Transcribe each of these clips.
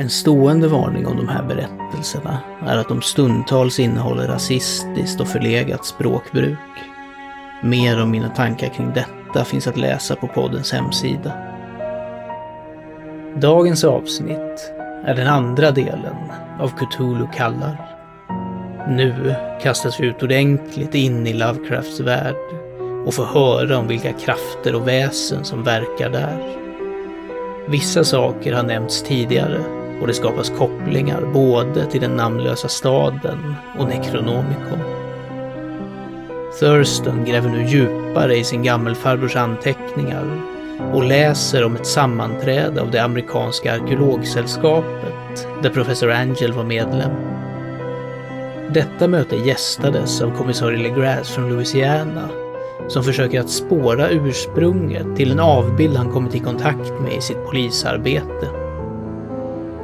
En stående varning om de här berättelserna är att de stundtals innehåller rasistiskt och förlegat språkbruk. Mer om mina tankar kring detta finns att läsa på poddens hemsida. Dagens avsnitt är den andra delen av Cthulhu kallar. Nu kastas vi ut ordentligt in i Lovecrafts värld och får höra om vilka krafter och väsen som verkar där. Vissa saker har nämnts tidigare och det skapas kopplingar både till den namnlösa staden och Necronomicon. Thurston gräver nu djupare i sin gammelfarbrors anteckningar och läser om ett sammanträde av det amerikanska arkeologsällskapet där professor Angel var medlem. Detta möte gästades av kommissarie Legrasse från Louisiana som försöker att spåra ursprunget till en avbild han kommit i kontakt med i sitt polisarbete.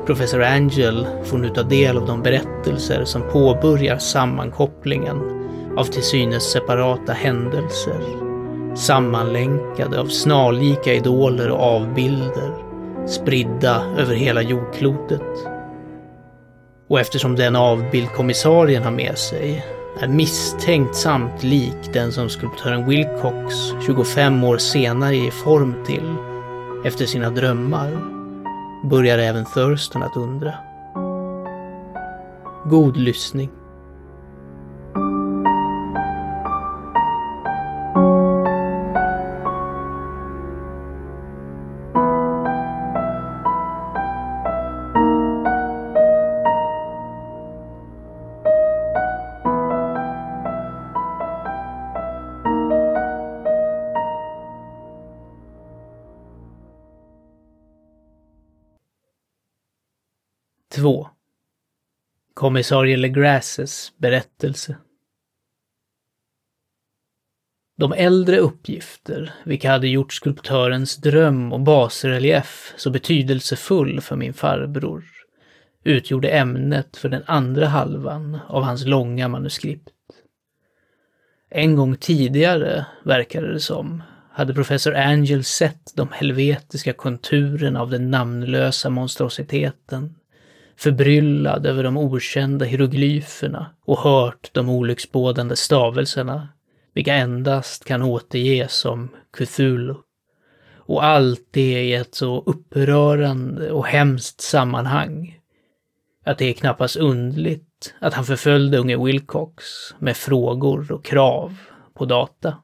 Professor Angel får nu ta del av de berättelser som påbörjar sammankopplingen av till synes separata händelser, sammanlänkade av snarlika idoler och avbilder, spridda över hela jordklotet. Och eftersom den avbild kommissarien har med sig är misstänkt samt lik den som skulptören Wilcox 25 år senare ger form till efter sina drömmar, börjar även Thurston att undra. God lyssning. Kommissarie Legrasses berättelse. De äldre uppgifter, vilka hade gjort skulptörens dröm och basrelief så betydelsefull för min farbror, utgjorde ämnet för den andra halvan av hans långa manuskript. En gång tidigare, verkade det som, hade professor Angel sett de helvetiska konturerna av den namnlösa monstrositeten förbryllad över de okända hieroglyferna och hört de olycksbådande stavelserna, vilka endast kan återges som Cthulhu. Och allt det i ett så upprörande och hemskt sammanhang att det är knappast undligt att han förföljde unge Wilcox med frågor och krav på data.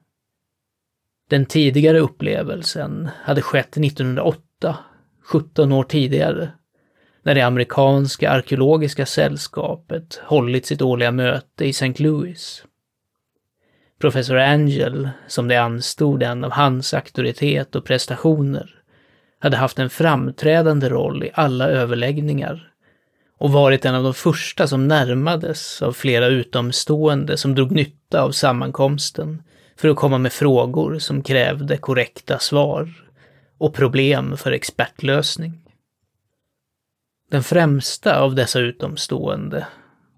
Den tidigare upplevelsen hade skett 1908, 17 år tidigare, när det amerikanska arkeologiska sällskapet hållit sitt årliga möte i St. Louis. Professor Angel, som det anstod en av hans auktoritet och prestationer, hade haft en framträdande roll i alla överläggningar och varit en av de första som närmades av flera utomstående som drog nytta av sammankomsten för att komma med frågor som krävde korrekta svar och problem för expertlösning. Den främsta av dessa utomstående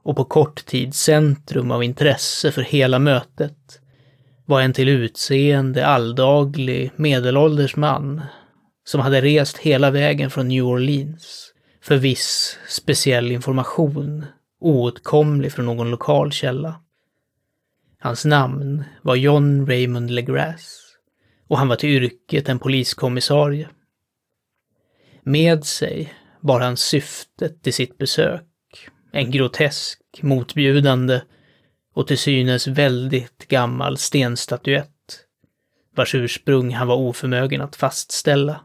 och på kort tid centrum av intresse för hela mötet var en till utseende alldaglig medelålders man som hade rest hela vägen från New Orleans för viss speciell information oåtkomlig från någon lokal källa. Hans namn var John Raymond LeGrasse och han var till yrket en poliskommissarie. Med sig bar han syftet till sitt besök. En grotesk, motbjudande och till synes väldigt gammal stenstatyett, vars ursprung han var oförmögen att fastställa.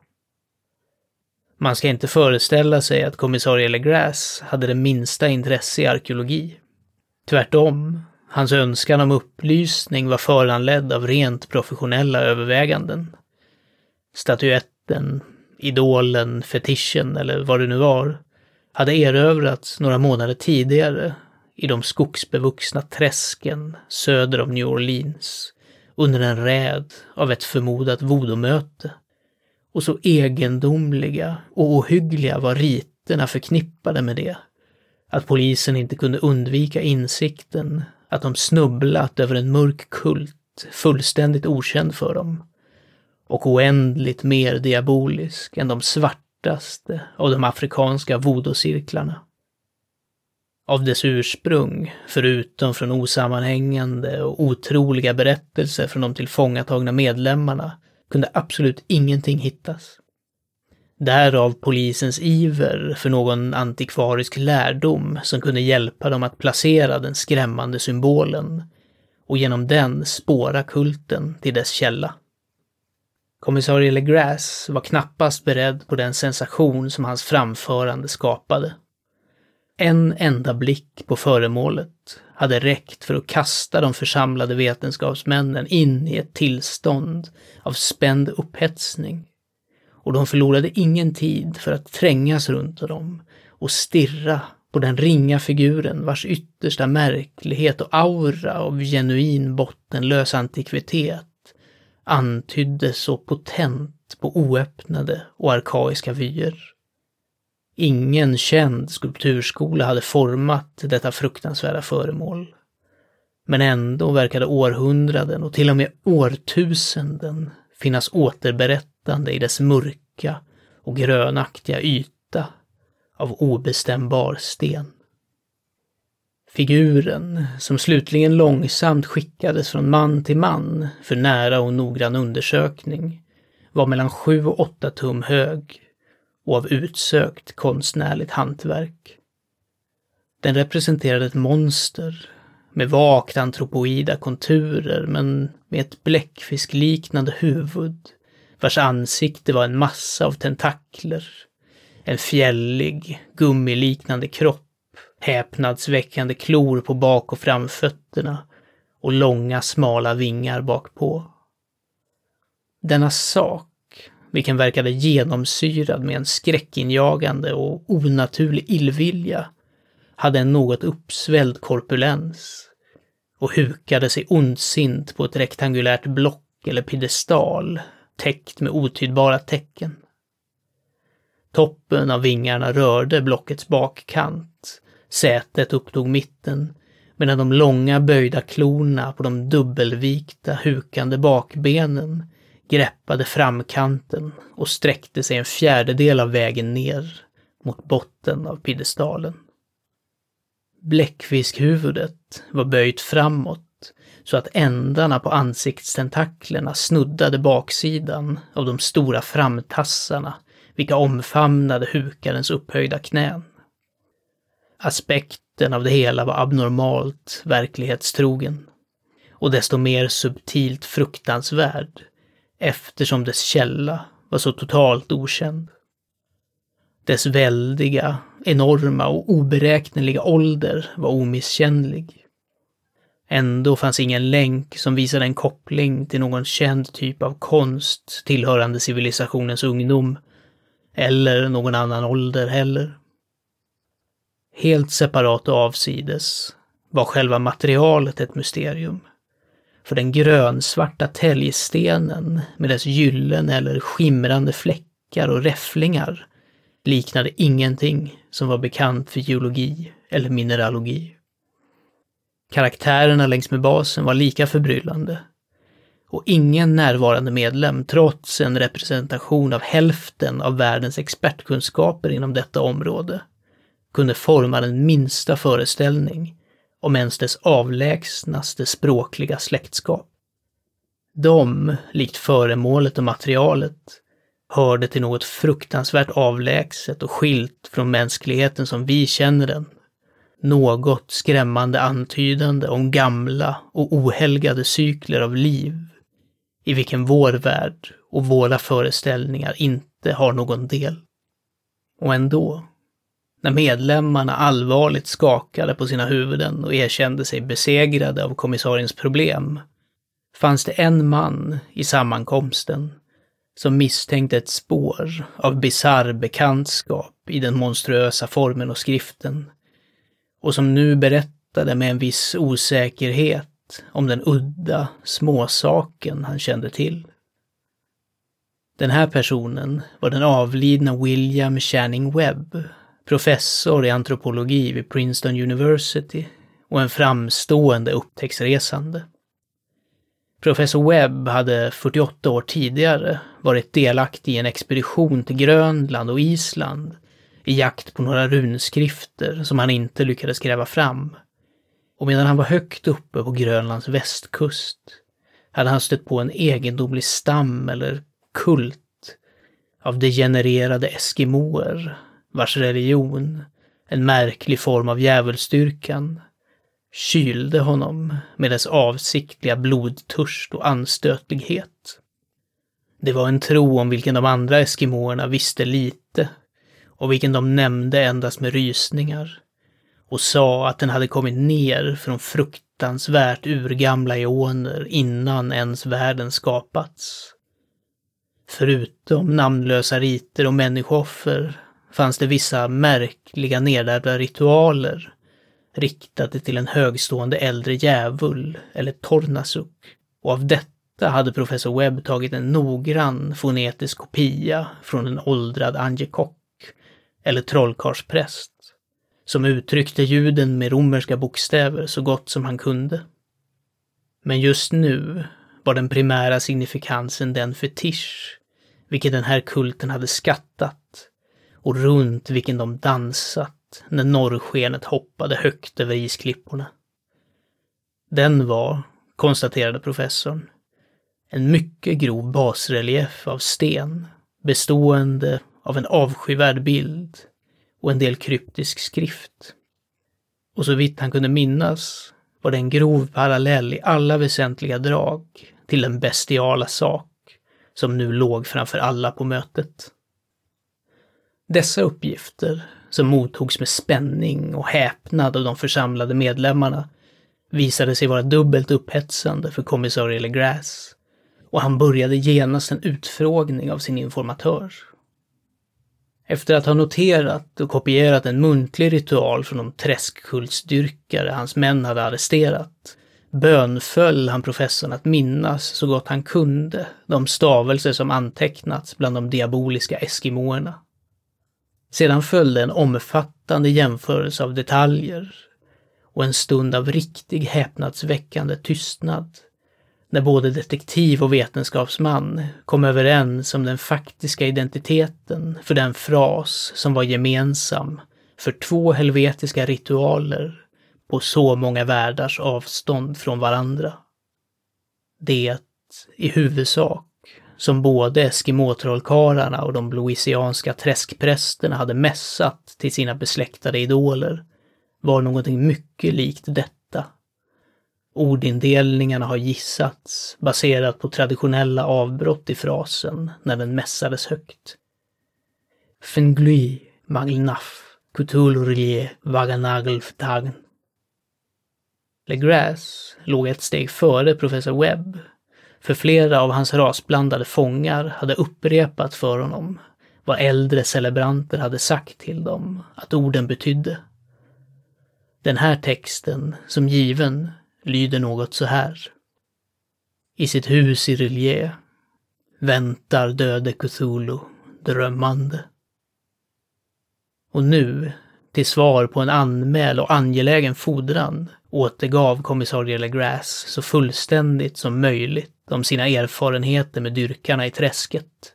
Man ska inte föreställa sig att kommissarie LeGras hade det minsta intresse i arkeologi. Tvärtom, hans önskan om upplysning var föranledd av rent professionella överväganden. Statyetten idolen, fetischen eller vad det nu var, hade erövrats några månader tidigare i de skogsbevuxna träsken söder om New Orleans under en räd av ett förmodat vodomöte. Och så egendomliga och ohyggliga var riterna förknippade med det, att polisen inte kunde undvika insikten att de snubblat över en mörk kult fullständigt okänd för dem och oändligt mer diabolisk än de svartaste av de afrikanska vodocirklarna. Av dess ursprung, förutom från osammanhängande och otroliga berättelser från de tillfångatagna medlemmarna, kunde absolut ingenting hittas. Därav polisens iver för någon antikvarisk lärdom som kunde hjälpa dem att placera den skrämmande symbolen och genom den spåra kulten till dess källa. Kommissarie Legrasse var knappast beredd på den sensation som hans framförande skapade. En enda blick på föremålet hade räckt för att kasta de församlade vetenskapsmännen in i ett tillstånd av spänd upphetsning. Och de förlorade ingen tid för att trängas runt dem och stirra på den ringa figuren vars yttersta märklighet och aura av genuin bottenlös antikvitet antydde så potent på oöppnade och arkaiska vyer. Ingen känd skulpturskola hade format detta fruktansvärda föremål. Men ändå verkade århundraden och till och med årtusenden finnas återberättande i dess mörka och grönaktiga yta av obestämbar sten. Figuren, som slutligen långsamt skickades från man till man för nära och noggrann undersökning, var mellan sju och åtta tum hög och av utsökt konstnärligt hantverk. Den representerade ett monster med vagt antropoida konturer men med ett bläckfiskliknande huvud vars ansikte var en massa av tentakler, en fjällig, gummiliknande kropp häpnadsväckande klor på bak och framfötterna och långa smala vingar bakpå. Denna sak, vilken verkade genomsyrad med en skräckinjagande och onaturlig illvilja, hade en något uppsvälld korpulens och hukade sig ondsint på ett rektangulärt block eller piedestal täckt med otydbara tecken. Toppen av vingarna rörde blockets bakkant Sätet upptog mitten, medan de långa böjda klorna på de dubbelvikta hukande bakbenen greppade framkanten och sträckte sig en fjärdedel av vägen ner mot botten av piedestalen. Bläckfiskhuvudet var böjt framåt så att ändarna på ansiktstentaklerna snuddade baksidan av de stora framtassarna vilka omfamnade hukarens upphöjda knän aspekten av det hela var abnormalt verklighetstrogen. Och desto mer subtilt fruktansvärd, eftersom dess källa var så totalt okänd. Dess väldiga, enorma och oberäkneliga ålder var omisskännlig. Ändå fanns ingen länk som visade en koppling till någon känd typ av konst tillhörande civilisationens ungdom, eller någon annan ålder heller. Helt separat och avsides var själva materialet ett mysterium. För den grönsvarta täljstenen med dess gyllene eller skimrande fläckar och räfflingar liknade ingenting som var bekant för geologi eller mineralogi. Karaktärerna längs med basen var lika förbryllande. Och ingen närvarande medlem, trots en representation av hälften av världens expertkunskaper inom detta område, kunde forma den minsta föreställning om ens dess avlägsnaste språkliga släktskap. De, likt föremålet och materialet, hörde till något fruktansvärt avlägset och skilt från mänskligheten som vi känner den. Något skrämmande antydande om gamla och ohelgade cykler av liv, i vilken vår värld och våra föreställningar inte har någon del. Och ändå när medlemmarna allvarligt skakade på sina huvuden och erkände sig besegrade av kommissariens problem, fanns det en man i sammankomsten som misstänkte ett spår av bizarr bekantskap i den monstruösa formen och skriften och som nu berättade berättade med en viss osäkerhet om den udda småsaken han kände till. Den här personen var den avlidna William Channing Webb, professor i antropologi vid Princeton University och en framstående upptäcktsresande. Professor Webb hade 48 år tidigare varit delaktig i en expedition till Grönland och Island i jakt på några runskrifter som han inte lyckades gräva fram. Och medan han var högt uppe på Grönlands västkust hade han stött på en egendomlig stam eller kult av degenererade eskimoer vars religion, en märklig form av djävulsdyrkan, kylde honom med dess avsiktliga blodtörst och anstötlighet. Det var en tro om vilken de andra eskimoerna visste lite och vilken de nämnde endast med rysningar och sa att den hade kommit ner från fruktansvärt urgamla eoner innan ens världen skapats. Förutom namnlösa riter och människooffer fanns det vissa märkliga nedärvda ritualer riktade till en högstående äldre djävul eller tornasuk. Och av detta hade professor Webb tagit en noggrann fonetisk kopia från en åldrad angekock, eller trollkarlspräst som uttryckte ljuden med romerska bokstäver så gott som han kunde. Men just nu var den primära signifikansen den fetisch, vilken den här kulten hade skattat och runt vilken de dansat när norrskenet hoppade högt över isklipporna. Den var, konstaterade professorn, en mycket grov basrelief av sten bestående av en avskyvärd bild och en del kryptisk skrift. Och så vitt han kunde minnas var det en grov parallell i alla väsentliga drag till den bestiala sak som nu låg framför alla på mötet. Dessa uppgifter som mottogs med spänning och häpnad av de församlade medlemmarna, visade sig vara dubbelt upphetsande för kommissarie Legrasse och han började genast en utfrågning av sin informatör. Efter att ha noterat och kopierat en muntlig ritual från de träskkultsdyrkare hans män hade arresterat, bönföll han professorn att minnas så gott han kunde de stavelser som antecknats bland de diaboliska eskimoerna. Sedan följde en omfattande jämförelse av detaljer och en stund av riktig häpnadsväckande tystnad när både detektiv och vetenskapsman kom överens om den faktiska identiteten för den fras som var gemensam för två helvetiska ritualer på så många världars avstånd från varandra. Det, i huvudsak, som både Eskimotrollkarlarna och de louisianska träskprästerna hade mässat till sina besläktade idoler, var någonting mycket likt detta. Ordindelningarna har gissats, baserat på traditionella avbrott i frasen när den mässades högt. Fenglui Maglnaf, Cthulhurie, Vaganagelftagn. Legrasse låg ett steg före professor Webb för flera av hans rasblandade fångar hade upprepat för honom vad äldre celebranter hade sagt till dem att orden betydde. Den här texten, som given, lyder något så här. I sitt hus i Rilje väntar döde Cthulhu drömmande. Och nu, till svar på en anmäl och angelägen fordran, återgav kommissarie Legrasse så fullständigt som möjligt om sina erfarenheter med dyrkarna i träsket.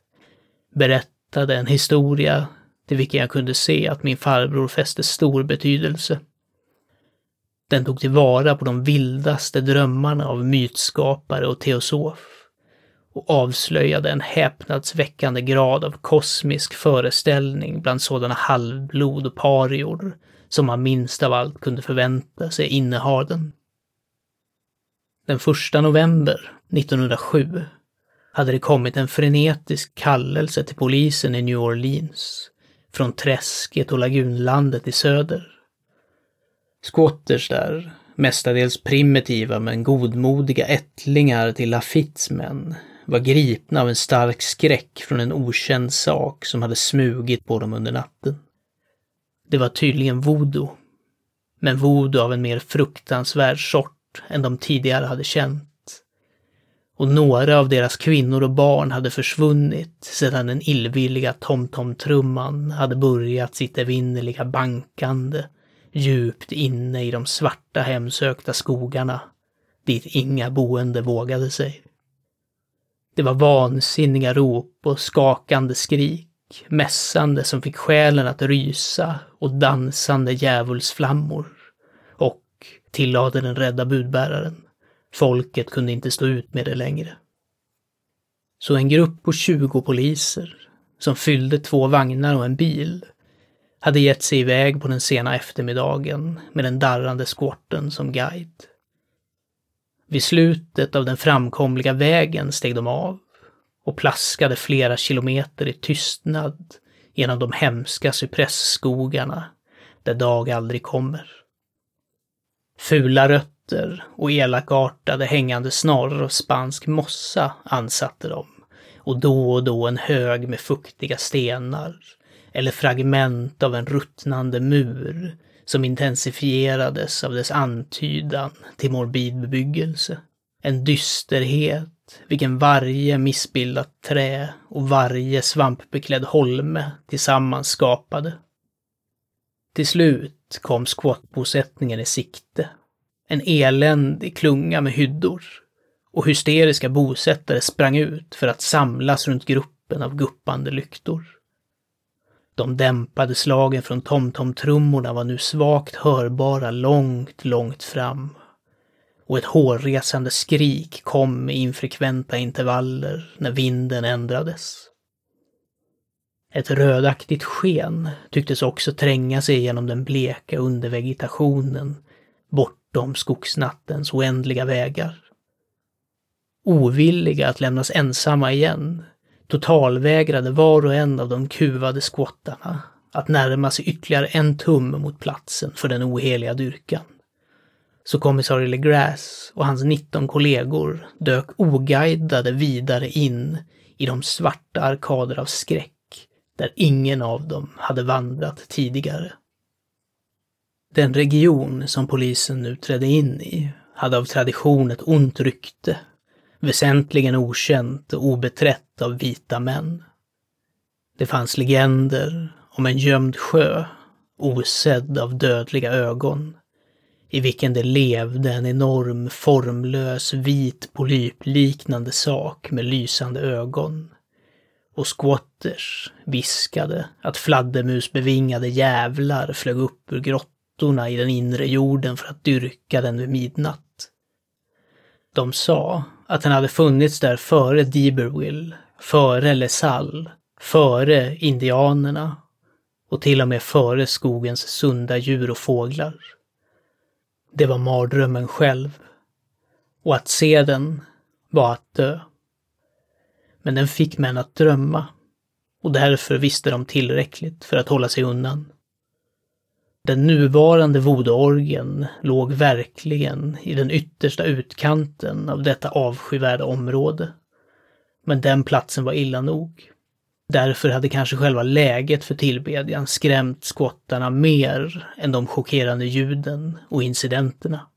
Berättade en historia till vilken jag kunde se att min farbror fäste stor betydelse. Den tog tillvara på de vildaste drömmarna av mytskapare och teosof och avslöjade en häpnadsväckande grad av kosmisk föreställning bland sådana halvblod och parior som man minst av allt kunde förvänta sig innehar den. Den första november 1907 hade det kommit en frenetisk kallelse till polisen i New Orleans från träsket och lagunlandet i söder. Squatters där, mestadels primitiva men godmodiga ättlingar till Lafittes män, var gripna av en stark skräck från en okänd sak som hade smugit på dem under natten. Det var tydligen voodoo men voodoo av en mer fruktansvärd sort än de tidigare hade känt. Och några av deras kvinnor och barn hade försvunnit sedan den illvilliga tomtomtrumman hade börjat sitt evinnerliga bankande djupt inne i de svarta hemsökta skogarna dit inga boende vågade sig. Det var vansinniga rop och skakande skrik, mässande som fick själen att rysa och dansande djävulsflammor. Och, tillade den rädda budbäraren, folket kunde inte stå ut med det längre. Så en grupp på 20 poliser, som fyllde två vagnar och en bil, hade gett sig iväg på den sena eftermiddagen med den darrande skorten som guide. Vid slutet av den framkomliga vägen steg de av och plaskade flera kilometer i tystnad genom de hemska cypressskogarna där dag aldrig kommer. Fula rötter och elakartade hängande snaror av spansk mossa ansatte dem och då och då en hög med fuktiga stenar eller fragment av en ruttnande mur som intensifierades av dess antydan till morbid bebyggelse. En dysterhet vilken varje missbildat trä och varje svampbeklädd holme tillsammans skapade. Till slut kom squatbosättningen i sikte. En eländig klunga med hyddor. Och hysteriska bosättare sprang ut för att samlas runt gruppen av guppande lyktor. De dämpade slagen från tomtomtrummorna var nu svagt hörbara långt, långt fram. Och ett hårresande skrik kom i infrekventa intervaller när vinden ändrades. Ett rödaktigt sken tycktes också tränga sig genom den bleka undervegetationen bortom skogsnattens oändliga vägar. Ovilliga att lämnas ensamma igen totalvägrade var och en av de kuvade skottarna att närma sig ytterligare en tum mot platsen för den oheliga dyrkan. Så kommissarie Legrasse och hans 19 kollegor dök oguidade vidare in i de svarta arkader av skräck där ingen av dem hade vandrat tidigare. Den region som polisen nu trädde in i hade av tradition ett ont rykte väsentligen okänt och obeträtt av vita män. Det fanns legender om en gömd sjö, osedd av dödliga ögon, i vilken det levde en enorm formlös vit polypliknande sak med lysande ögon. Och squatters viskade att fladdermusbevingade jävlar flög upp ur grottorna i den inre jorden för att dyrka den vid midnatt. De sa att den hade funnits där före D'Iberville, före Lesall, före indianerna och till och med före skogens sunda djur och fåglar. Det var mardrömmen själv. Och att se den var att dö. Men den fick män att drömma och därför visste de tillräckligt för att hålla sig undan. Den nuvarande voodoo låg verkligen i den yttersta utkanten av detta avskyvärda område. Men den platsen var illa nog. Därför hade kanske själva läget för tillbedjan skrämt skottarna mer än de chockerande ljuden och incidenterna.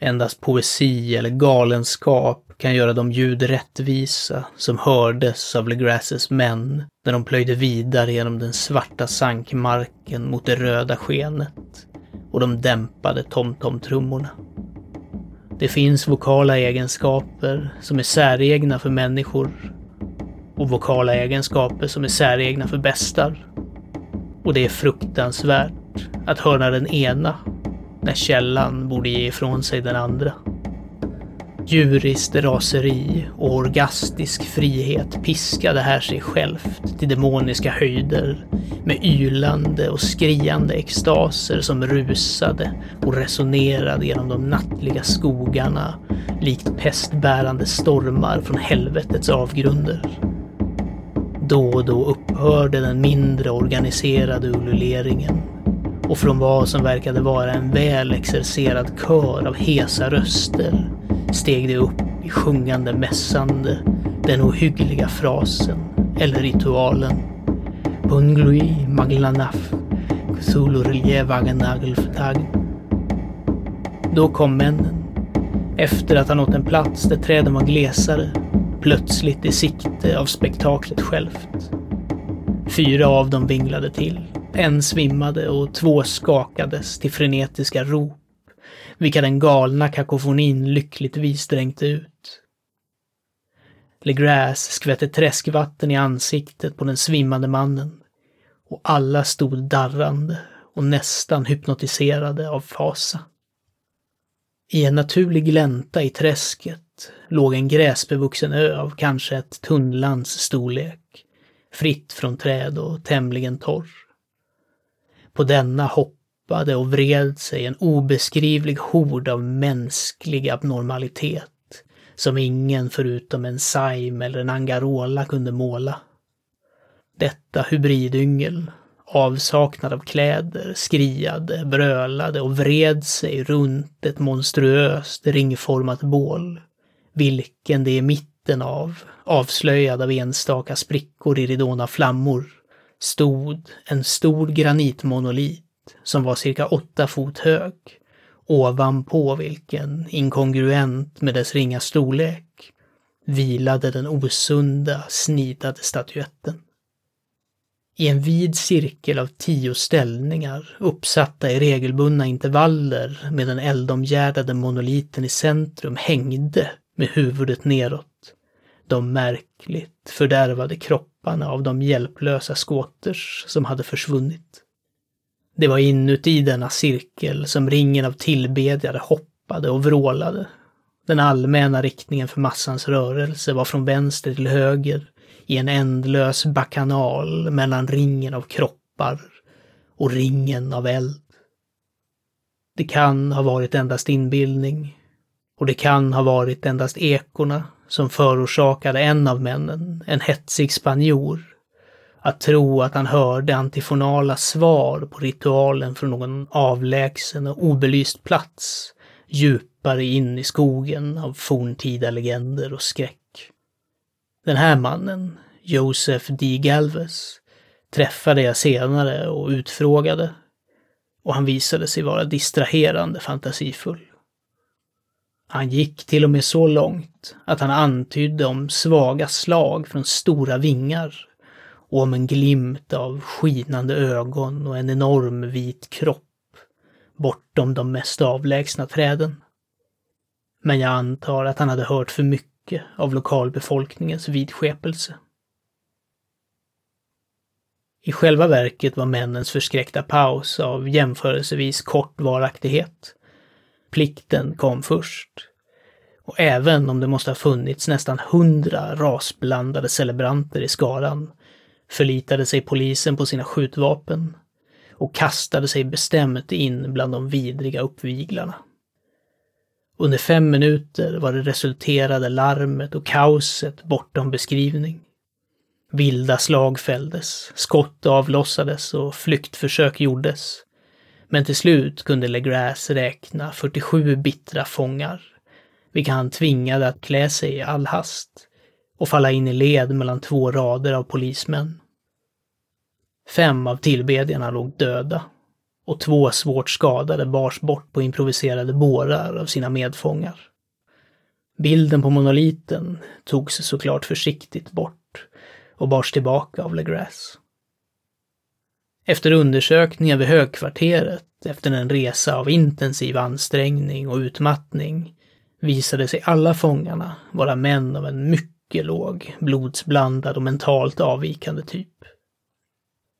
Endast poesi eller galenskap kan göra de ljud rättvisa som hördes av Legrasses män när de plöjde vidare genom den svarta sankmarken mot det röda skenet och de dämpade tomtomtrummorna. Det finns vokala egenskaper som är säregna för människor och vokala egenskaper som är säregna för bestar. Och det är fruktansvärt att höra den ena när källan borde ge ifrån sig den andra. Djuriskt raseri och orgastisk frihet piskade här sig självt till demoniska höjder med ylande och skriande extaser som rusade och resonerade genom de nattliga skogarna likt pestbärande stormar från helvetets avgrunder. Då och då upphörde den mindre organiserade ululeringen och från vad som verkade vara en väl exercerad kör av hesa röster steg det upp i sjungande mässande den ohyggliga frasen eller ritualen Bunglui Maglanaf Thulurljevagenagelftag. Då kom männen. Efter att ha nått en plats där träden var glesare, plötsligt i sikte av spektaklet självt. Fyra av dem vinglade till. En svimmade och två skakades till frenetiska rop, vilka den galna kakofonin lyckligtvis dränkte ut. Legrasse skvätte träskvatten i ansiktet på den svimmande mannen och alla stod darrande och nästan hypnotiserade av fasa. I en naturlig glänta i träsket låg en gräsbevuxen ö av kanske ett tunnlands storlek, fritt från träd och tämligen torr. På denna hoppade och vred sig en obeskrivlig hord av mänsklig abnormalitet som ingen förutom en saim eller en angarola kunde måla. Detta hybridyngel, avsaknad av kläder, skriade, brölade och vred sig runt ett monstruöst ringformat bål, vilken det i mitten av, avslöjad av enstaka sprickor i ridån av flammor, stod en stor granitmonolit som var cirka åtta fot hög, ovanpå vilken, inkongruent med dess ringa storlek, vilade den osunda, snidade statyetten. I en vid cirkel av tio ställningar, uppsatta i regelbundna intervaller med den eldomgärdade monoliten i centrum, hängde, med huvudet neråt, de märkligt fördärvade kropparna av de hjälplösa skåters som hade försvunnit. Det var inuti denna cirkel som ringen av tillbedjare hoppade och vrålade. Den allmänna riktningen för massans rörelse var från vänster till höger i en ändlös bakanal mellan ringen av kroppar och ringen av eld. Det kan ha varit endast inbildning och det kan ha varit endast ekorna som förorsakade en av männen, en hetsig spanjor, att tro att han hörde antifonala svar på ritualen från någon avlägsen och obelyst plats djupare in i skogen av forntida legender och skräck. Den här mannen, Joseph D. Galvez, träffade jag senare och utfrågade och han visade sig vara distraherande fantasifull. Han gick till och med så långt att han antydde om svaga slag från stora vingar och om en glimt av skinande ögon och en enorm vit kropp bortom de mest avlägsna träden. Men jag antar att han hade hört för mycket av lokalbefolkningens vidskepelse. I själva verket var männens förskräckta paus av jämförelsevis kort varaktighet. Plikten kom först. Och även om det måste ha funnits nästan hundra rasblandade celebranter i skaran förlitade sig polisen på sina skjutvapen och kastade sig bestämt in bland de vidriga uppviglarna. Under fem minuter var det resulterade larmet och kaoset bortom beskrivning. Vilda slag fälldes, skott avlossades och flyktförsök gjordes. Men till slut kunde Legrasse räkna 47 bittra fångar, vilka han tvingade att klä sig i all hast och falla in i led mellan två rader av polismän. Fem av tillbedjarna låg döda och två svårt skadade bars bort på improviserade bårar av sina medfångar. Bilden på monoliten togs såklart försiktigt bort och bars tillbaka av Legrasse. Efter undersökningar vid högkvarteret efter en resa av intensiv ansträngning och utmattning visade sig alla fångarna vara män av en mycket låg, blodsblandad och mentalt avvikande typ.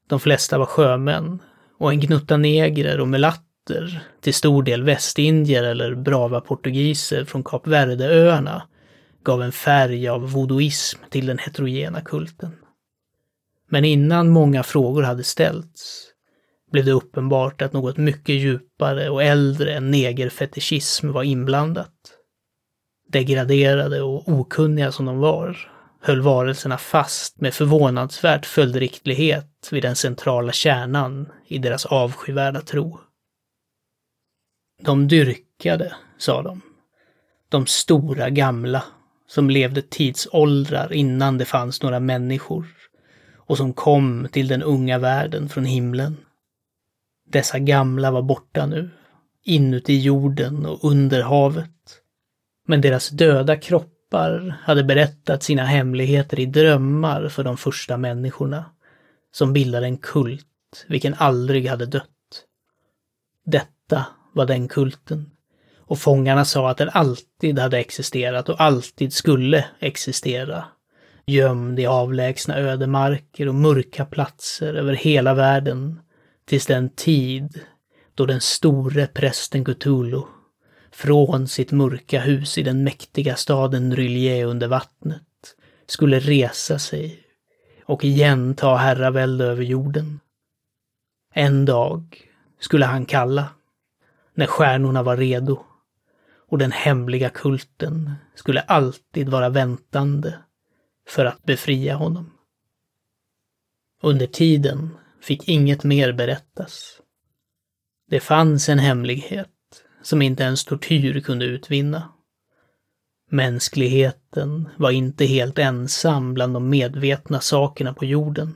De flesta var sjömän och en gnutta negrer och mulatter, till stor del västindier eller brava portugiser från Kap Verde-öarna, gav en färg av voodooism till den heterogena kulten. Men innan många frågor hade ställts blev det uppenbart att något mycket djupare och äldre än negerfetischism var inblandat. Degraderade och okunniga som de var höll varelserna fast med förvånansvärt följdriktighet vid den centrala kärnan i deras avskyvärda tro. De dyrkade, sa de, de stora gamla som levde tidsåldrar innan det fanns några människor och som kom till den unga världen från himlen. Dessa gamla var borta nu, inuti jorden och under havet. Men deras döda kroppar hade berättat sina hemligheter i drömmar för de första människorna, som bildade en kult vilken aldrig hade dött. Detta var den kulten. Och fångarna sa att den alltid hade existerat och alltid skulle existera. Gömd i avlägsna ödemarker och mörka platser över hela världen. Tills den tid då den store prästen Cthulhu från sitt mörka hus i den mäktiga staden Rylje under vattnet skulle resa sig och igen ta herravälde över jorden. En dag skulle han kalla, när stjärnorna var redo och den hemliga kulten skulle alltid vara väntande för att befria honom. Under tiden fick inget mer berättas. Det fanns en hemlighet som inte ens tortyr kunde utvinna. Mänskligheten var inte helt ensam bland de medvetna sakerna på jorden.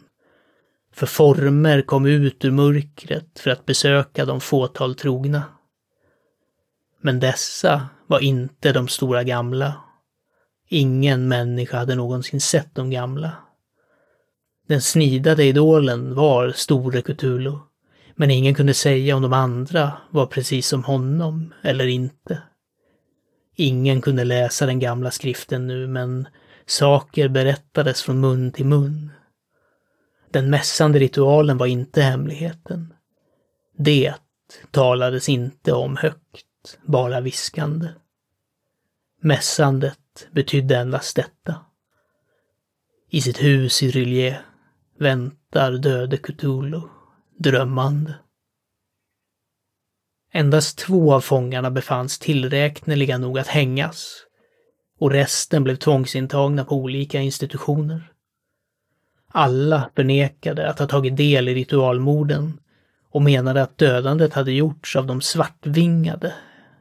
För former kom ut ur mörkret för att besöka de fåtal trogna. Men dessa var inte de stora gamla. Ingen människa hade någonsin sett de gamla. Den snidade idolen var store Cthulhu, men ingen kunde säga om de andra var precis som honom eller inte. Ingen kunde läsa den gamla skriften nu, men saker berättades från mun till mun. Den mässande ritualen var inte hemligheten. Det talades inte om högt, bara viskande. Mässandet betydde endast detta. I sitt hus i Rillier väntar döde Cthulhu, drömmande. Endast två av fångarna befanns tillräkneliga nog att hängas och resten blev tvångsintagna på olika institutioner. Alla förnekade att ha tagit del i ritualmorden och menade att dödandet hade gjorts av de svartvingade,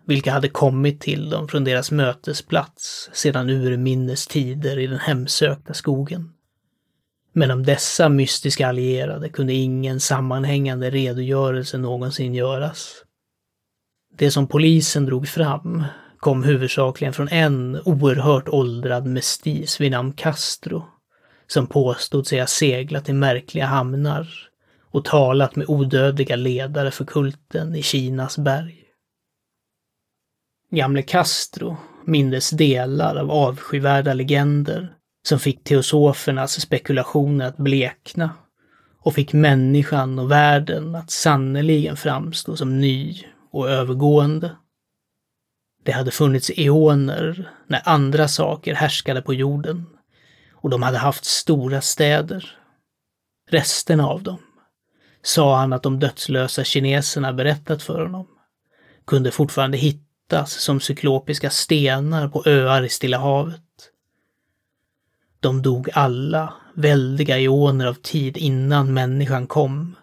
vilka hade kommit till dem från deras mötesplats sedan urminnes tider i den hemsökta skogen. Men om dessa mystiska allierade kunde ingen sammanhängande redogörelse någonsin göras. Det som polisen drog fram kom huvudsakligen från en oerhört åldrad mestis vid namn Castro som påstod sig ha seglat i märkliga hamnar och talat med odödliga ledare för kulten i Kinas berg. Gamle Castro mindes delar av avskyvärda legender som fick teosofernas spekulationer att blekna och fick människan och världen att sannerligen framstå som ny och övergående. Det hade funnits eoner när andra saker härskade på jorden och de hade haft stora städer. Resterna av dem, sa han att de dödslösa kineserna berättat för honom, kunde fortfarande hitta hittas som cyklopiska stenar på öar i Stilla havet. De dog alla väldiga eoner av tid innan människan kom.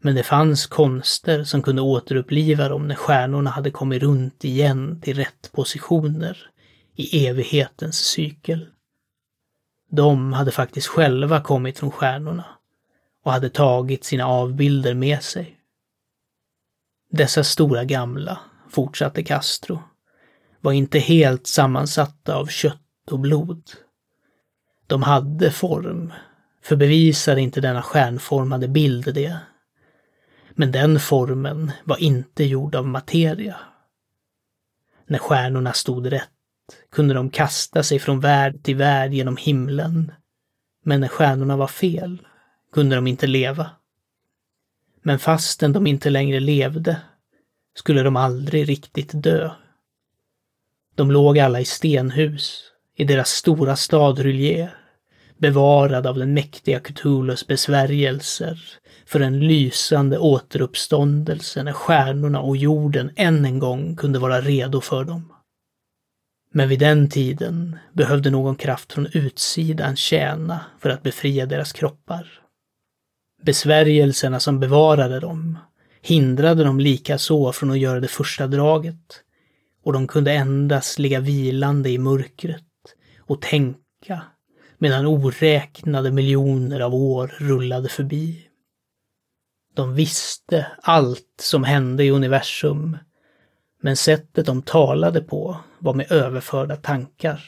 Men det fanns konster som kunde återuppliva dem när stjärnorna hade kommit runt igen till rätt positioner i evighetens cykel. De hade faktiskt själva kommit från stjärnorna och hade tagit sina avbilder med sig. Dessa stora gamla, fortsatte Castro, var inte helt sammansatta av kött och blod. De hade form, för bevisade inte denna stjärnformade bild det. Men den formen var inte gjord av materia. När stjärnorna stod rätt kunde de kasta sig från värld till värld genom himlen. Men när stjärnorna var fel kunde de inte leva. Men fastän de inte längre levde skulle de aldrig riktigt dö. De låg alla i stenhus i deras stora stad Rullier, bevarad av den mäktiga Cthulhus besvärjelser för en lysande återuppståndelse när stjärnorna och jorden än en gång kunde vara redo för dem. Men vid den tiden behövde någon kraft från utsidan tjäna för att befria deras kroppar. Besvärjelserna som bevarade dem hindrade dem likaså från att göra det första draget och de kunde endast ligga vilande i mörkret och tänka medan oräknade miljoner av år rullade förbi. De visste allt som hände i universum, men sättet de talade på var med överförda tankar.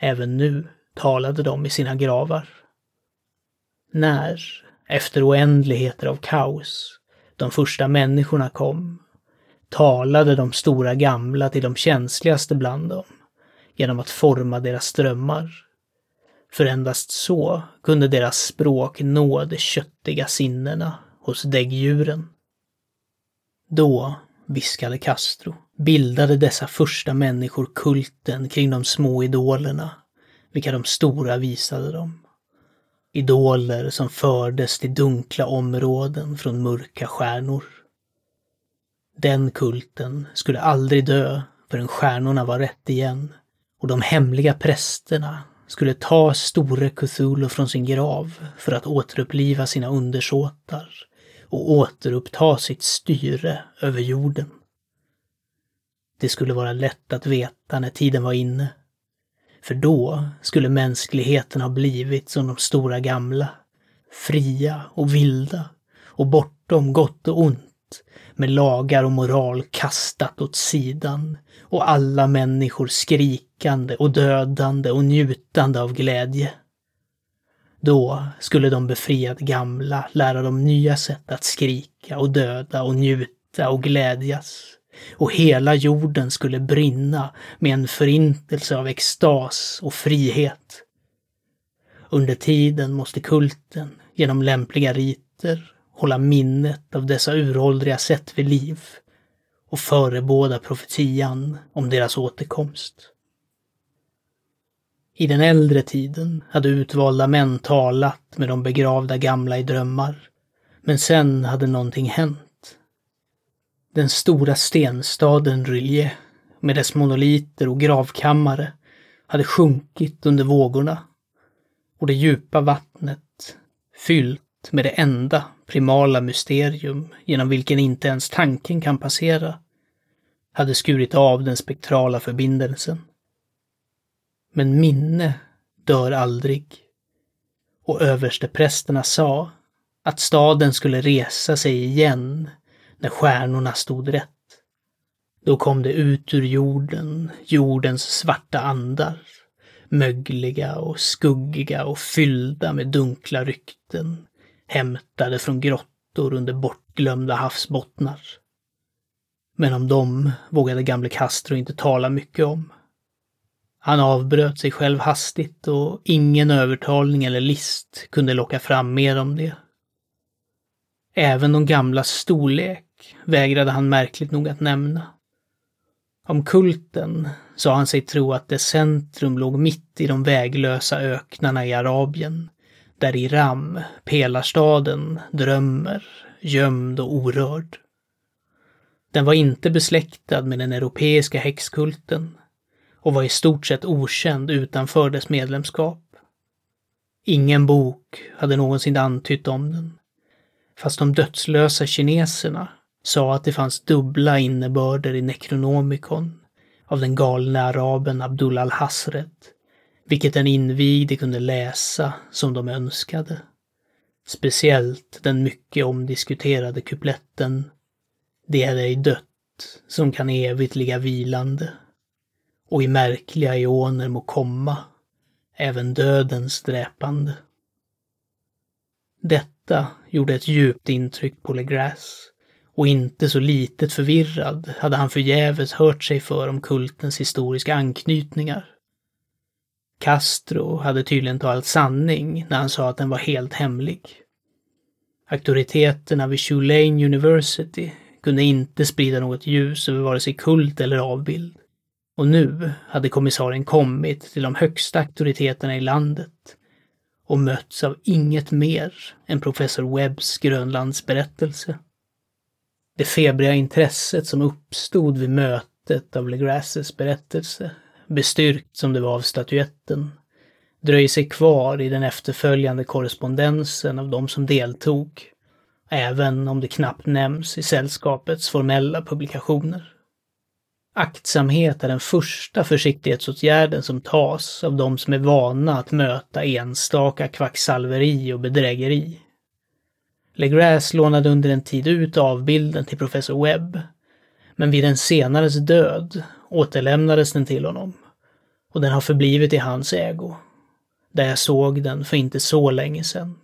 Även nu talade de i sina gravar. När, efter oändligheter av kaos, de första människorna kom, talade de stora gamla till de känsligaste bland dem genom att forma deras drömmar. För endast så kunde deras språk nå de köttiga sinnena hos däggdjuren. Då, viskade Castro, bildade dessa första människor kulten kring de små idolerna, vilka de stora visade dem. Idoler som fördes till dunkla områden från mörka stjärnor. Den kulten skulle aldrig dö förrän stjärnorna var rätt igen och de hemliga prästerna skulle ta store Cthulhu från sin grav för att återuppliva sina undersåtar och återuppta sitt styre över jorden. Det skulle vara lätt att veta när tiden var inne. För då skulle mänskligheten ha blivit som de stora gamla, fria och vilda och bortom gott och ont, med lagar och moral kastat åt sidan och alla människor skrikande och dödande och njutande av glädje. Då skulle de befriade gamla lära dem nya sätt att skrika och döda och njuta och glädjas. Och hela jorden skulle brinna med en förintelse av extas och frihet. Under tiden måste kulten, genom lämpliga riter, hålla minnet av dessa uråldriga sätt vid liv och förebåda profetian om deras återkomst. I den äldre tiden hade utvalda män talat med de begravda gamla i drömmar. Men sen hade någonting hänt. Den stora stenstaden Rylje, med dess monoliter och gravkammare, hade sjunkit under vågorna. Och det djupa vattnet, fyllt med det enda primala mysterium genom vilken inte ens tanken kan passera, hade skurit av den spektrala förbindelsen. Men minne dör aldrig. Och översteprästerna sa att staden skulle resa sig igen när stjärnorna stod rätt. Då kom det ut ur jorden, jordens svarta andar, mögliga och skuggiga och fyllda med dunkla rykten, hämtade från grottor under bortglömda havsbottnar. Men om dem vågade gamle Castro inte tala mycket om. Han avbröt sig själv hastigt och ingen övertalning eller list kunde locka fram mer om det. Även de gamlas storlek vägrade han märkligt nog att nämna. Om kulten sa han sig tro att dess centrum låg mitt i de väglösa öknarna i Arabien, där Iram, pelarstaden, drömmer, gömd och orörd. Den var inte besläktad med den europeiska häxkulten och var i stort sett okänd utanför dess medlemskap. Ingen bok hade någonsin antytt om den, fast de dödslösa kineserna sa att det fanns dubbla innebörder i Necronomicon av den galne araben Abdul al-Hasred, vilket den invigde kunde läsa som de önskade. Speciellt den mycket omdiskuterade kupletten Det är ej dött som kan evigt ligga vilande och i märkliga ioner må komma, även dödens dräpande. Detta gjorde ett djupt intryck på Legrasse och inte så litet förvirrad hade han förgäves hört sig för om kultens historiska anknytningar. Castro hade tydligen talat sanning när han sa att den var helt hemlig. Auktoriteterna vid Tulane University kunde inte sprida något ljus över vare sig kult eller avbild. Och nu hade kommissarien kommit till de högsta auktoriteterna i landet och mötts av inget mer än professor Webbs Grönlandsberättelse. Det febriga intresset som uppstod vid mötet av Legrasses berättelse, bestyrkt som det var av statyetten, dröjer sig kvar i den efterföljande korrespondensen av de som deltog, även om det knappt nämns i sällskapets formella publikationer. Aktsamhet är den första försiktighetsåtgärden som tas av de som är vana att möta enstaka kvacksalveri och bedrägeri. Legras lånade under en tid ut avbilden till professor Webb. Men vid den senares död återlämnades den till honom. Och den har förblivit i hans ägo. Där jag såg den för inte så länge sedan.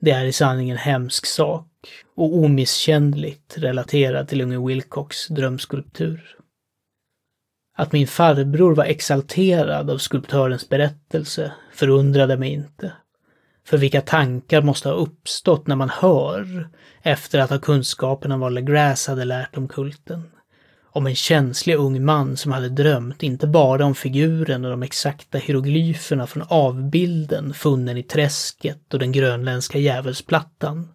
Det är i sanning en hemsk sak och omisskännligt relaterad till unge Wilcox drömskulptur. Att min farbror var exalterad av skulptörens berättelse förundrade mig inte. För vilka tankar måste ha uppstått när man hör, efter att ha kunskapen om vad LeGrasse hade lärt om kulten. Om en känslig ung man som hade drömt inte bara om figuren och de exakta hieroglyferna från avbilden funnen i träsket och den grönländska djävulsplattan,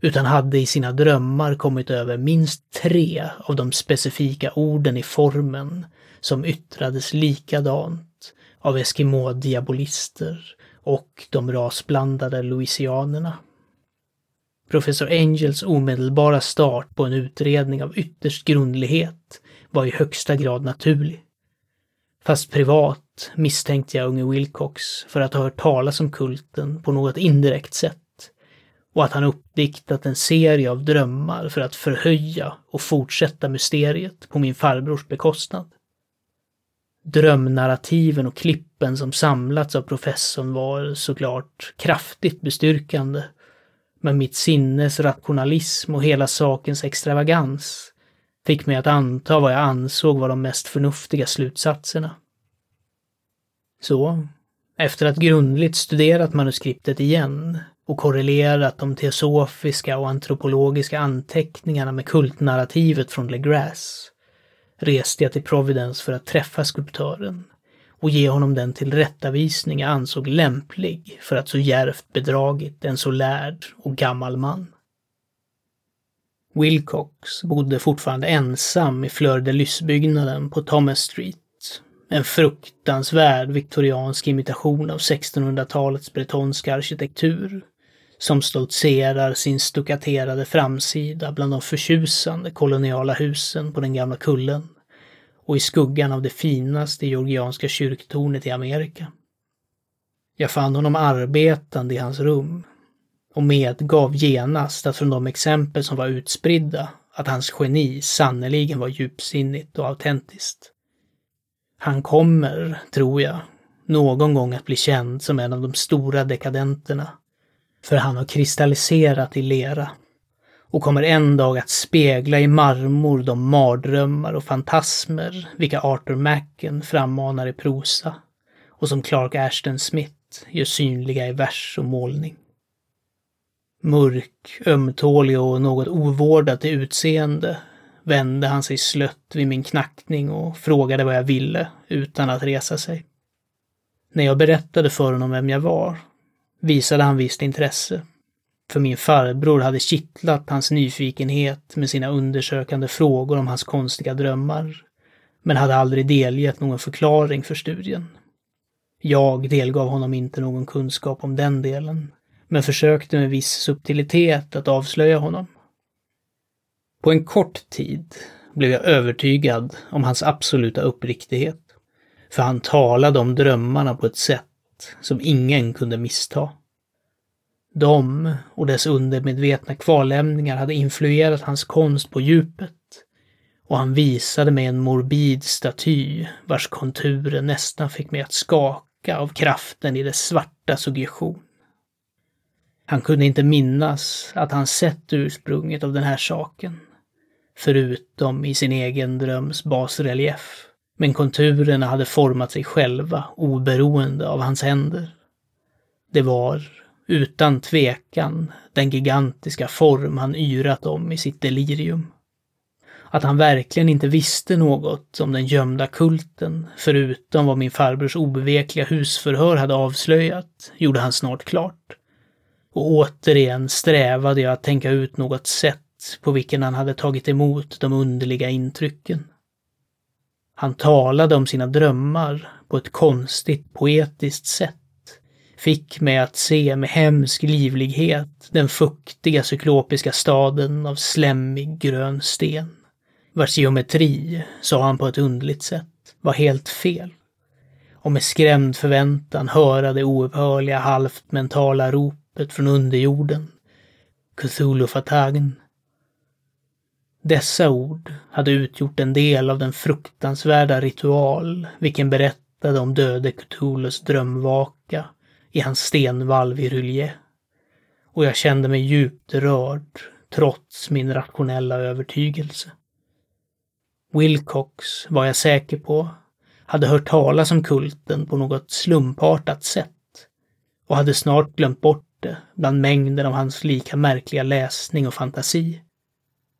utan hade i sina drömmar kommit över minst tre av de specifika orden i formen som yttrades likadant av Eskimo-diabolister och de rasblandade louisianerna. Professor Angels omedelbara start på en utredning av ytterst grundlighet var i högsta grad naturlig. Fast privat misstänkte jag unge Wilcox för att ha hört talas om kulten på något indirekt sätt och att han uppdiktat en serie av drömmar för att förhöja och fortsätta mysteriet på min farbrors bekostnad. Drömnarrativen och klippen som samlats av professorn var såklart kraftigt bestyrkande. Men mitt sinnes rationalism och hela sakens extravagans fick mig att anta vad jag ansåg var de mest förnuftiga slutsatserna. Så, efter att grundligt studerat manuskriptet igen och korrelerat de teosofiska och antropologiska anteckningarna med kultnarrativet från Legras, reste jag till Providence för att träffa skulptören och ge honom den tillrättavisning jag ansåg lämplig för att så djärvt bedragit en så lärd och gammal man. Wilcox bodde fortfarande ensam i Fleur de Lys-byggnaden på Thomas Street. En fruktansvärd viktoriansk imitation av 1600-talets bretonska arkitektur som stoltserar sin stuckaterade framsida bland de förtjusande koloniala husen på den gamla kullen och i skuggan av det finaste georgianska kyrktornet i Amerika. Jag fann honom arbetande i hans rum och medgav genast att från de exempel som var utspridda att hans geni sannerligen var djupsinnigt och autentiskt. Han kommer, tror jag, någon gång att bli känd som en av de stora dekadenterna för han har kristalliserat i lera och kommer en dag att spegla i marmor de mardrömmar och fantasmer vilka Arthur Macken frammanar i prosa och som Clark Ashton Smith gör synliga i vers och målning. Mörk, ömtålig och något ovårdad till utseende vände han sig slött vid min knackning och frågade vad jag ville utan att resa sig. När jag berättade för honom vem jag var visade han visst intresse. För min farbror hade kittlat hans nyfikenhet med sina undersökande frågor om hans konstiga drömmar, men hade aldrig delgett någon förklaring för studien. Jag delgav honom inte någon kunskap om den delen, men försökte med viss subtilitet att avslöja honom. På en kort tid blev jag övertygad om hans absoluta uppriktighet, för han talade om drömmarna på ett sätt som ingen kunde missta. De och dess undermedvetna kvarlämningar hade influerat hans konst på djupet och han visade mig en morbid staty vars konturer nästan fick mig att skaka av kraften i dess svarta suggestion. Han kunde inte minnas att han sett ursprunget av den här saken, förutom i sin egen dröms basrelief. Men konturerna hade format sig själva oberoende av hans händer. Det var, utan tvekan, den gigantiska form han yrat om i sitt delirium. Att han verkligen inte visste något om den gömda kulten, förutom vad min farbrors obevekliga husförhör hade avslöjat, gjorde han snart klart. Och återigen strävade jag att tänka ut något sätt på vilken han hade tagit emot de underliga intrycken. Han talade om sina drömmar på ett konstigt poetiskt sätt. Fick mig att se med hemsk livlighet den fuktiga cyklopiska staden av slemmig grön sten. Vars geometri, sa han på ett underligt sätt, var helt fel. Och med skrämd förväntan höra det oupphörliga halvt mentala ropet från underjorden Cthulhu Fatagn dessa ord hade utgjort en del av den fruktansvärda ritual vilken berättade om döde Cthulhus drömvaka i hans stenvalv i Rylje. Och jag kände mig djupt rörd trots min rationella övertygelse. Wilcox, var jag säker på, hade hört talas om kulten på något slumpartat sätt och hade snart glömt bort det bland mängden av hans lika märkliga läsning och fantasi.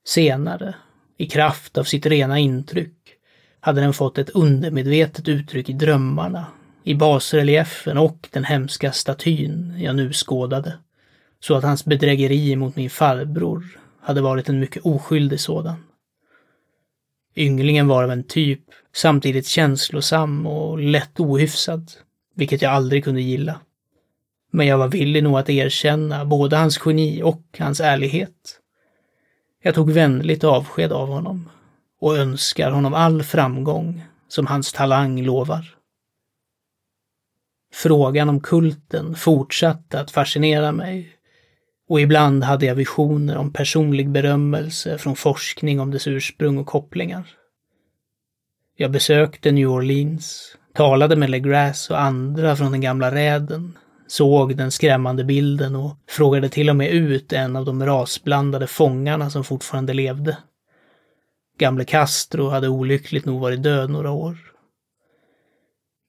Senare, i kraft av sitt rena intryck, hade den fått ett undermedvetet uttryck i drömmarna, i basreliefen och den hemska statyn jag nu skådade. Så att hans bedrägeri mot min farbror hade varit en mycket oskyldig sådan. Ynglingen var av en typ, samtidigt känslosam och lätt ohyfsad, vilket jag aldrig kunde gilla. Men jag var villig nog att erkänna både hans geni och hans ärlighet. Jag tog vänligt avsked av honom och önskar honom all framgång som hans talang lovar. Frågan om kulten fortsatte att fascinera mig och ibland hade jag visioner om personlig berömmelse från forskning om dess ursprung och kopplingar. Jag besökte New Orleans, talade med LeGrasse och andra från den gamla räden, såg den skrämmande bilden och frågade till och med ut en av de rasblandade fångarna som fortfarande levde. Gamle Castro hade olyckligt nog varit död några år.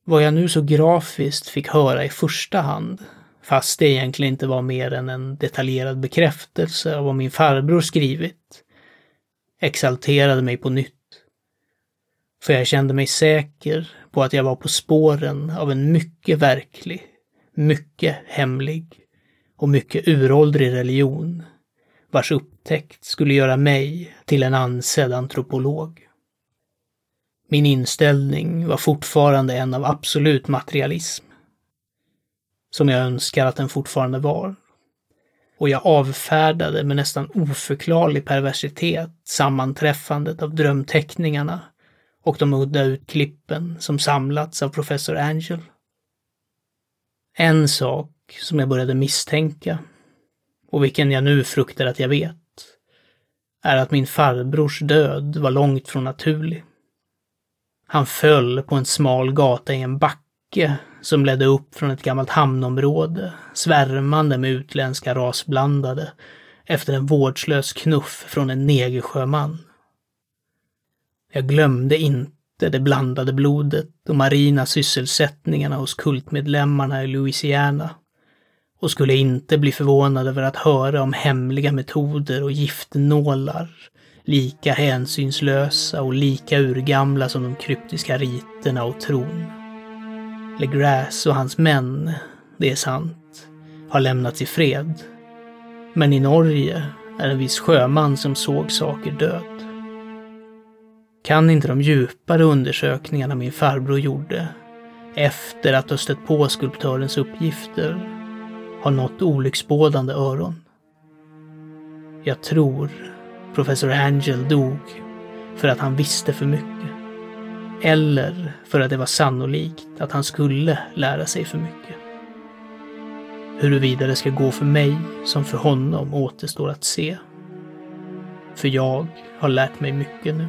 Vad jag nu så grafiskt fick höra i första hand fast det egentligen inte var mer än en detaljerad bekräftelse av vad min farbror skrivit, exalterade mig på nytt. För jag kände mig säker på att jag var på spåren av en mycket verklig, mycket hemlig och mycket uråldrig religion vars upptäckt skulle göra mig till en ansedd antropolog. Min inställning var fortfarande en av absolut materialism som jag önskar att den fortfarande var. Och jag avfärdade med nästan oförklarlig perversitet sammanträffandet av drömteckningarna och de udda utklippen som samlats av professor Angel. En sak som jag började misstänka, och vilken jag nu fruktar att jag vet, är att min farbrors död var långt från naturlig. Han föll på en smal gata i en backe som ledde upp från ett gammalt hamnområde, svärmande med utländska rasblandade, efter en vårdslös knuff från en negersjöman. Jag glömde inte det blandade blodet och marina sysselsättningarna hos kultmedlemmarna i Louisiana och skulle inte bli förvånad över att höra om hemliga metoder och giftnålar, lika hänsynslösa och lika urgamla som de kryptiska riterna och tron. LeGrasse och hans män, det är sant, har lämnats i fred. Men i Norge är en viss sjöman som såg saker död. Kan inte de djupare undersökningarna min farbror gjorde, efter att ha stött på skulptörens uppgifter, ha nått olycksbådande öron? Jag tror professor Angel dog för att han visste för mycket. Eller för att det var sannolikt att han skulle lära sig för mycket. Huruvida det ska gå för mig som för honom återstår att se. För jag har lärt mig mycket nu.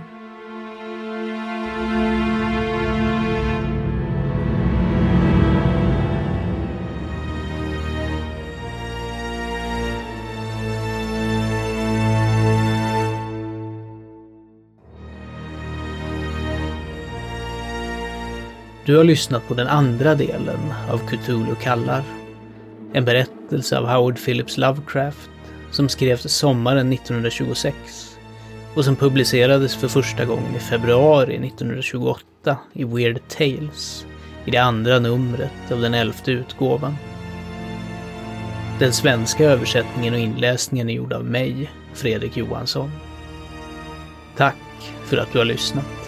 Du har lyssnat på den andra delen av Cthulhu kallar. En berättelse av Howard Phillips Lovecraft som skrevs sommaren 1926 och som publicerades för första gången i februari 1928 i Weird Tales i det andra numret av den elfte utgåvan. Den svenska översättningen och inläsningen är gjord av mig, Fredrik Johansson. Tack för att du har lyssnat.